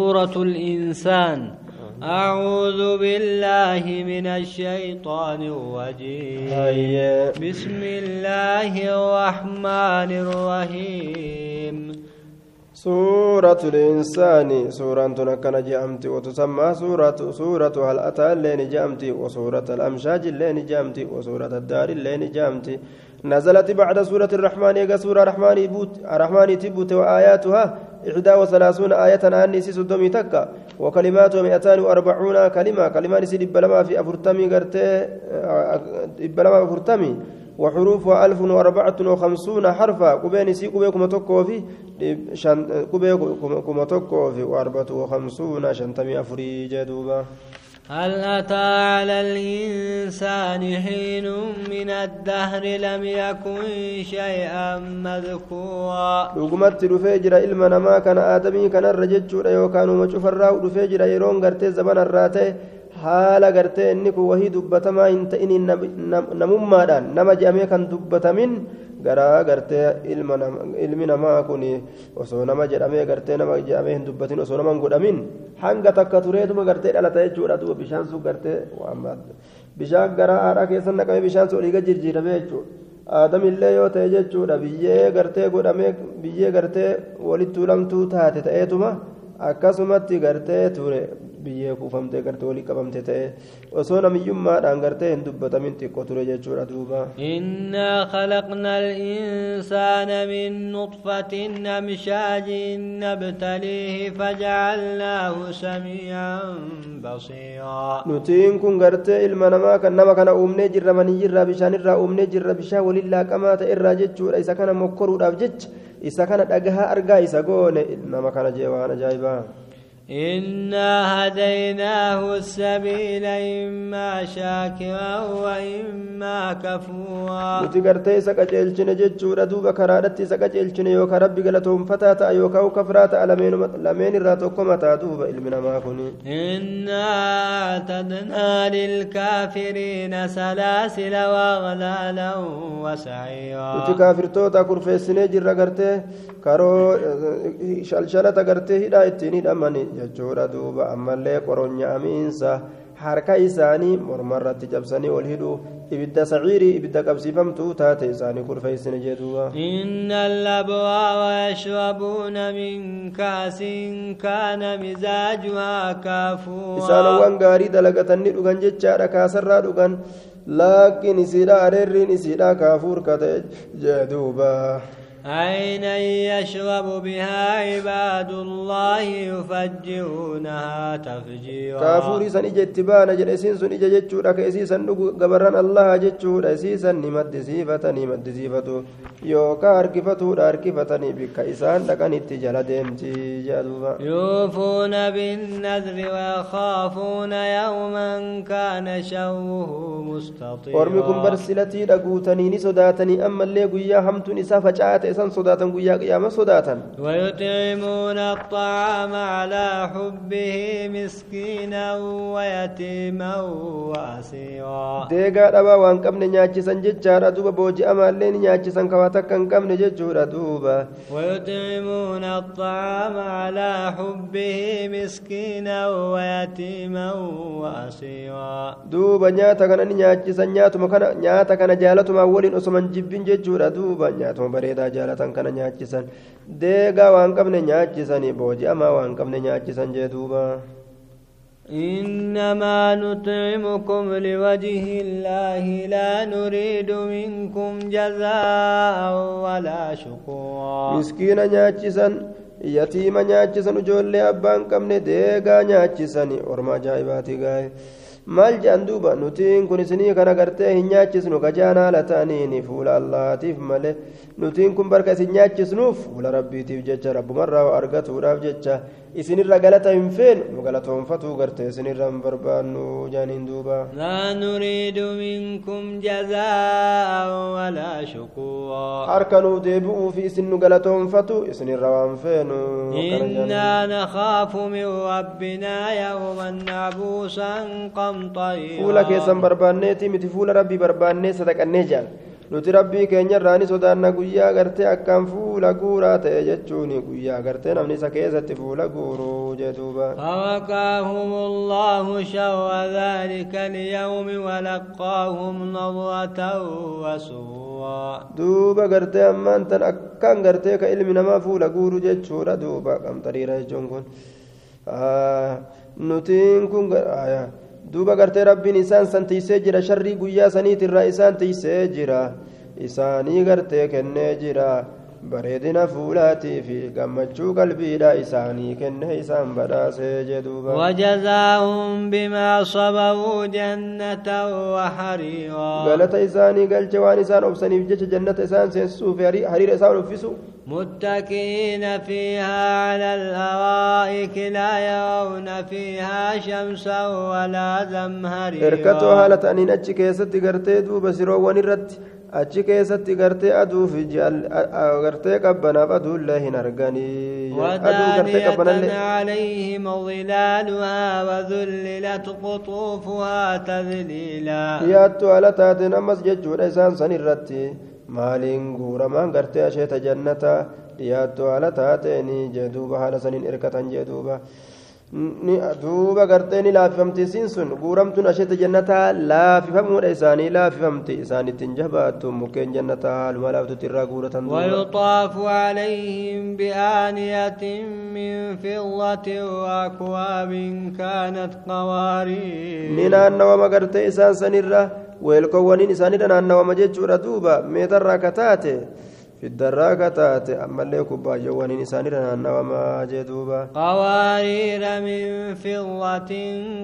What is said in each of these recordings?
سورة الإنسان. أعوذ بالله من الشيطان الرجيم. بسم الله الرحمن الرحيم. سورة الإنسان. سورة تنكن جامتي وتسمى سورة سورة هل أتى اللين جامتي وسورة الأمشاج اللين جامتي وسورة الدار اللين جامتي نزلت بعد سورة الرحمن يقى سورة الرحمن بوت الرحمن تبوت وآياتها إحدى وثلاثون آية أني سدومي تكا وكلمات مئتان وأربعون كلمة كلمة نسي دبلما في أفرتمي قرتي دبلما أفرتمي وحروفها ألف وأربعة وخمسون حرفا كوبين سي كوبي كما تكو في كوبي كما تكو في وأربعة وخمسون شنتمي أفري جدوبا هل أتى على الإنسان حين من الدهر لم يكن شيئا مذكورا؟ رغمت رفاجر إلما ما كان آدمي كان الرجج وريو كانوا مجوف الراو رفاجر يرون غرتي زمن الراتي حال غرتي إنك وهي دبتما إنت إني نم نم نم نم نم garaa gartee ilmi namaa kun osoo nama jedhamee gartee nama jedhamee hin dubbatin osoo nama hin godhamin hanga takka tureetuma gartee dhalata jechuudha duuba bishaan sun gartee bishaan garaa haadhaa keessa naqamee bishaan sun oliiga jijjiirame jechuudha. aadamillee yoo ta'e jechuudha biyyee gartee godhamee biyyee gartee walitti tuulamtuu taate ta'eetuma akkasumatti gartee ture biyyee kuufamtee gartee walii qabamte ta'e osoo namiyyummaadhaan gartee hin dubbatamin xiqqoo ture jechuudha duuba. إنا خلقنا الإنسان من نطفة أمشاج نبتليه فجعلناه سميعا بصيرا nutiin kun gartee ilma namaa kan nama kana uumnee jirra maniyyirraa bishaanirraa uumnee jirra bishaan waliin laaqamaa ta'e irraa jechuudha isa kana mokkoruudhaaf jecha isa kana dhagahaa argaa isa goone nama kana jee waan ajaa'ibaa. إنا هديناه السبيل إما شاكرا وإما كفورا. وتقرتي سكجيل جنة جورة دوبا كرادتي سكجيل جنة يوكا ربي فتاة أيوكا وكفرات ألمين لمين راتوكو متا دوبا إلمنا ما إنا أعتدنا للكافرين سلاسل وأغلالا وسعيرا. وتكافر توتا كرفي سنة جرى قرتي كارو شلشلة قرتي هدا اتيني دماني jechuudha duuba ammallee qoronya'amiinsa harka isaanii mormarratti cabsanii ol hidhu ibidda saciirii ibidda qabsiifamtuu taate isaanii kurfeessine jee duuba. إن الأبرار يشربون من كأس كان مزاجها isaan كافورا waan gaarii dalagatan ni dhugan jechaadha kaasarraa dhugan laakkin isiidha areerriin isiidha kaafuur kate jee. عينا يشرب بها عباد الله يفجرونها تفجيرا. كافور سن اجتبان أجل سن اججتو لك سن الله اججتو لك سن نمد زيفتا نمد زيفتو. يوكا اركفتو لاركفتا نبك اسان لك نتجل ديمتي جادوبا يوفون بالنذر ويخافون يوما كان شوه مستطيرا. ورمكم برسلتي لقوتني نسوداتني أما اللي قويا همتني سفجات isan sodaatan guyyaa qiyaama sodaatan ويطعمون الطعام على حبه مسكينا ويتيما وأسيرا dhabaa waan qabne nyaachisan jechaadha duuba booji'amaallee ni nyaachisan kawaa takka hin qabne jechuudha duuba ويطعمون الطعام على حبه مسكينا ويتيما وأسيرا duuba nyaata kana ni nyaachisan nyaatuma kana nyaata kana jaalatumaan waliin osoman jibbin jechuudha duuba nyaatuma bareedaa jaalatan kana nyaachisan deegaa waan qabne nyaachisanii booji'amaa waan qabne nyaachisan jee duuba إنما نطعمكم لوجه الله لا نريد منكم جزاء ولا شكورا miskiina nyaachisan yatiima nyaachisan ijoollee abbaan qabne deegaa nyaachisanii orma ajaa'ibaatii gaa'e maal jedhan duuba nutiin kun isinii kana gartee hin nyaachisnu kajaan haala ta'aniini fuula allaatiif malee nutiin kun barka isin nyaachisnuuf fuula rabbiitiif jecha rabbumarraa argatuudhaaf jecha isinirra galata hin feenu nu galatoonfatuu gartee isinirra hin barbaannu jaaniin duuba لا نريد منكم جزاء ولا شكورا harka nuuf deebi'uu fi isin nu galatoonfatu isinirra waan feenu jaaniin. إنا نخاف من ربنا يوما عبوسا fuula keessan barbaanneeti miti fuula rabbii barbaannee sadaqannee jedhan nuti rabbii keenyarraani sodaanna guyyaa gartee akkaan fuula guuraa ta'e jechuun guyyaa gartee namni isa keessatti fuula guuruu jedhuuba. Fawakaahumullahu shawwa dhaalika liyawmi walaqqaahum nadratan wasuwwa. Duuba gartee ammaan tan akkaan gartee ka ilmi namaa fuula guuru jechuudha duuba qamxariira jechuun kun. Nutiin kun. Duuba gartee rabbiin isaan san tiisee jira sharrii guyyaa saniitirraa isaan tiisee jira isaanii gartee kennee jira bareedina fuulaatii fi gammachuu qalbiidha isaanii kennee isaan badhaasee jedhuuba وجزاهم بما صبروا جنة وحريرا galata isaanii galche waan isaan obsaniif jecha jannata isaan seensisuu fi hariira isaan uffisu متكئين فيها على الأرائك لا يرون فيها شمسا ولا زمهريرا. إركتو حالة أنين أجي كيست غرتي دو بسيرو ونرد أجي كيست غرتي أدو في جال غرتي قبنا فدو الله نرغني ودانية عليهم ظلالها وذللت قطوفها تذليلا. ياتو على تاتنا مسجد جوريسان سنرتي maaliin guuramaan gartee asheeta jannata dhiyaattu haala taateen jedhuuba haala saniin hirkatan jedhuuba ni duuba gartee ni laafifamti isiin sun guuramtuun asheeta jannataa laafifamuudha isaanii laafifamti isaan ittiin jabaattu mukkeen jannataa haaluma laaftutti irraa guuratan. ويطاف عليهم بآنية من فضة وأكواب كانت قوارير ni naannawama gartee isaan sanirra isaanirra naannawama jechuudha duuba meetarraa ka taate fiddarraa ka taate ammallee kubbaayyoowwaniin isaanirra naannawamaa jee duuba قوارير من فضة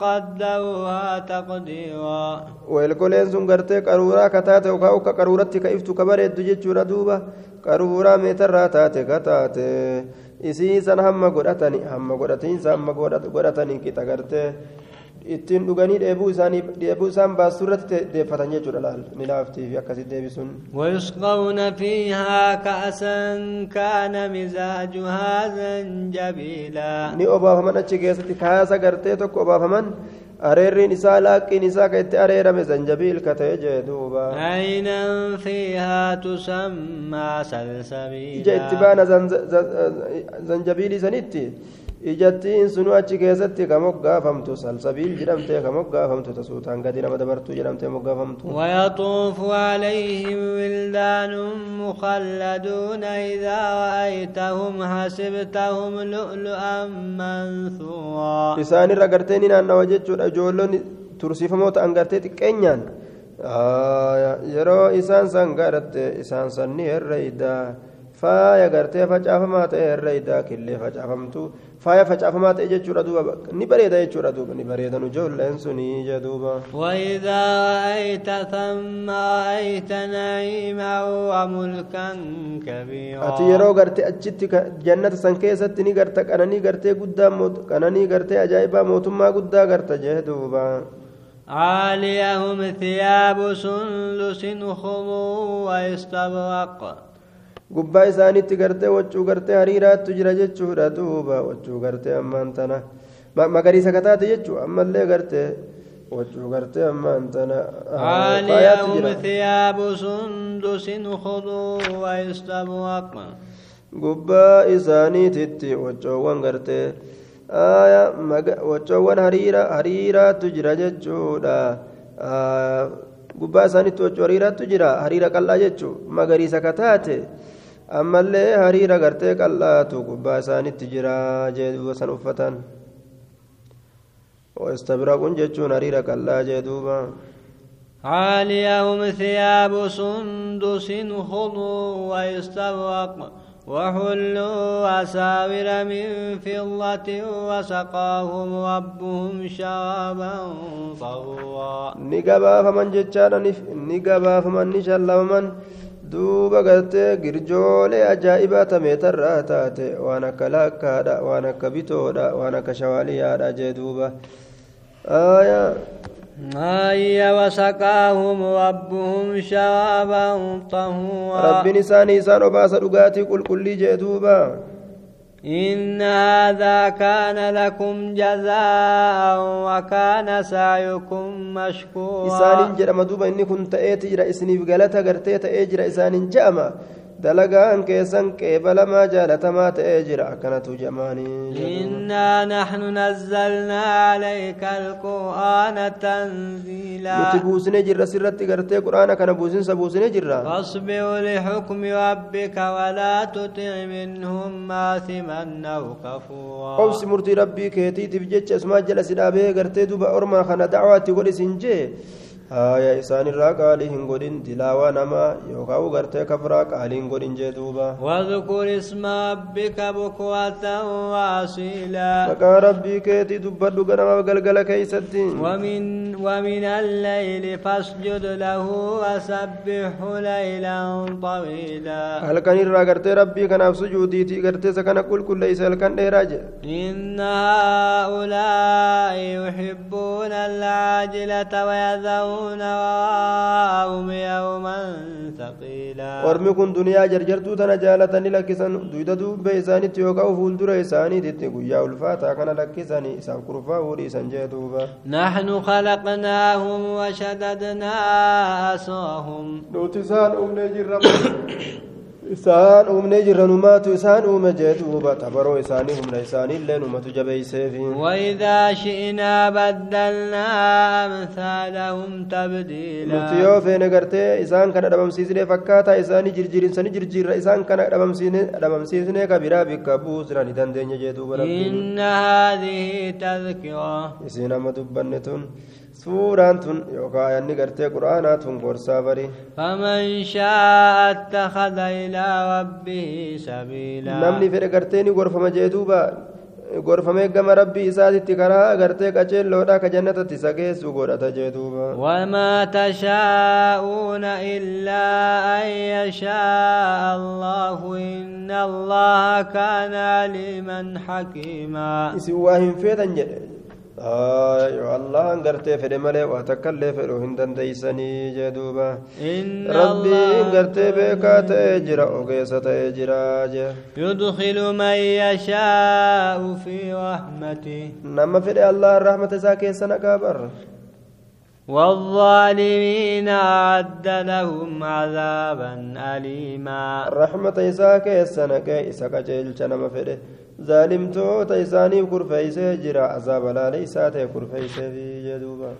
قدروها تقديرا weelkoleen sun gartee qaruuraa ka taate yookaan akka qaruuratti ka iftu ka bareeddu jechuudha duuba qaruuraa meetarraa taate ka taate isii san hamma godhatani hamma godhatiinsa hamma godhatanii qixa gartee ittiin dhuganii dheebuu isaanii dheebuu isaan baastuu irratti deeffatan jechuudha laal ni laaftii fi akkasitti deebisuun. ويسقون فيها كأسا كان مزاجها زنجبيلا ni obaafaman achi keessatti kaasa gartee tokko obaafaman areerriin isaa laaqqiin isaa ka itti areerame zanjabiil ka ta'e jee duuba عينا فيها تسمى ija itti baana zanjabiilii sanitti ijattiin sunu achi keessatti ka moggaafamtu salsabiil jedhamtee ka moggaafamtu tasuutaan gadi nama dabartuu jedhamtee moggaafamtu ويطوف عليهم ولدان مخلدون إذا رأيتهم حسبتهم لؤلؤا منثورا isaanirra gartee ni naannawa jechuudha ijoollonni tursiifamoo ta'an gartee xiqqeenyaan yeroo isaan san garatte isaan san ni herreeyda faaya gartee facaafamaa ta'e herreeyda killee facaafamtu faaya facaafamaa ta'e jechuudha duuba ni bareeda jechuudha duuba ni bareedan ijoolleen sunii jee duuba وإذا رأيت ثم رأيت نعيما وملكا كبيرا ati yeroo gartee achitti jannata san keessatti ni garta qananii gartee guddaa qananii gartee ajaa'ibaa mootummaa guddaa garta jee duuba عاليهم ثياب سندس خضر واستبرق gubbaa isaaniitti gartee waccuu gartee hariiraattu jira jechuudha duuba waccuu gartee ammaan tana ma- magariisa kataate jechuu ammallee gartee waccuu gartee ammaan tana ah, عاليهم jira ثياب سندس خضر واستبرق gubbaa isaaniititti waccoowwan gartee aya waccoowwan hariira hariiraattu jira jechuudha Ah, gubbaa isaaniitti waccoo hariiraattu jira hariira qal'aa jechuu magariisa kataate ammallee hariira gartee qal'aatu gubbaa isaaniitti jira jeeduuba san uffatan wastabraqun jechuun hariira qal'aa jeeduuba عاليهم ثياب سندس خضر واستبرق وحلوا أساور من فضة وسقاهم ربهم شرابا طهورا gabaafaman jechaadha ni- ni gabaafaman ni shallamaman duuba gartee girjoolee ajaa'ibaa tameetarraa taate waan akka laakkaadha waan akka bitoodha waan akka shawaaliyaadha jee duuba aayaa هيا وسقاهم ربهم شرابا طهورا rabbiin isaanii isaan obaasa dhugaatii qulqullii jee duuba إن هذا كان لكم جزاء وكان سعيكم مشكورا. إسان جرم دوبا إني كنت جرا إسني بقالتا قرتي تأجر إسان جأما. Dalagaan keessan qeebalamaa jaalatamaa ta'ee jira akkanatu jamaanii innaa naxnu nazzalnaa alayka alqur'aana tanziilaa nuti buusine jirra sirratti gartee qur'aana kana buusinsa buusine jirra fasbir lixukmi rabbika walaa tutic minhum aathiman aw kafuuraa obsi murtii rabbii keetiitiif jecha isumaa jala si dhaabee gartee duba orma kana dacwaatti godhisin jee haya qaalii hin godhin dilaawaa namaa yookaan gartee kafraa qaalii hin godhin jee duuba واذكر اسم ربك بكرة وأصيلا maqaa rabbii keetii dubbadhu ganama galgala keeysatti ومن ومن الليل فاسجد له وسبحه ليلا طويلا halkan irraa gartee rabbii kanaaf sujuudiitii gartee isa kana qulqulleeysa halkan dheeraa jedhe إن هؤلاء يحبون العاجلة ويذرون نواهم ثقيلا. ورمي كن دنيا جرجر تو تنا جالتا نلكسن دويدا دوب بيساني تيوكا وفول دورا يساني تيتي قويا والفاتا كان لكساني سان كروفا وريسان جيدوبا نحن خلقناهم وشددنا أسوهم نوتسان أمني جرم isaan uumnee jirra numaatu isaan uume jee duuba tabaroo isaanii humna isaaniillee numatu jabeeyseefi وإذا شئنا بدلنا أمثالهم تبديلا nuti yoo feene gartee isaan kana dhabamsiisnee fakkaataa isaanii jirjirinsanii jirjirra isaan kana dhabamsiisnee ka biraa bikka buusna ni dandeenya jee duuba إن هذه تذكرة isiin amma dubbanne tun suuraan tun yookaan ayanni gartee quraanaa tun gorsaa bari فمن شاء اتخذ إلى ربه سبيلا namni fedhe gartee ni gorfama jee duuba gorfamee gama rabbii isaatitti karaa gartee qaceelloodha ka jannatatti isa geessu godhata jee duuba وما تشاءون إلا أن يشاء الله إن الله كان عليما حكيما isin waa hin feetan jedhe yoo allahan gartee fedhe malee waa takkaillee fedhuu hin dandeeysanii jee duuba إن rabbiin الله gartee beekaa ta'ee jira ogeessa ta'ee jira jee يدخل من يشاء في رحمته allahan rahmata isaa keessa naqaa barra والظالمين أعد لهم عذابا أليما isaa keessa naqee isa qaceelcha nama fedhe isaaniif kurfeeysee jira azaaba laalee isaa ta'e kurfeeyseefi jee duuba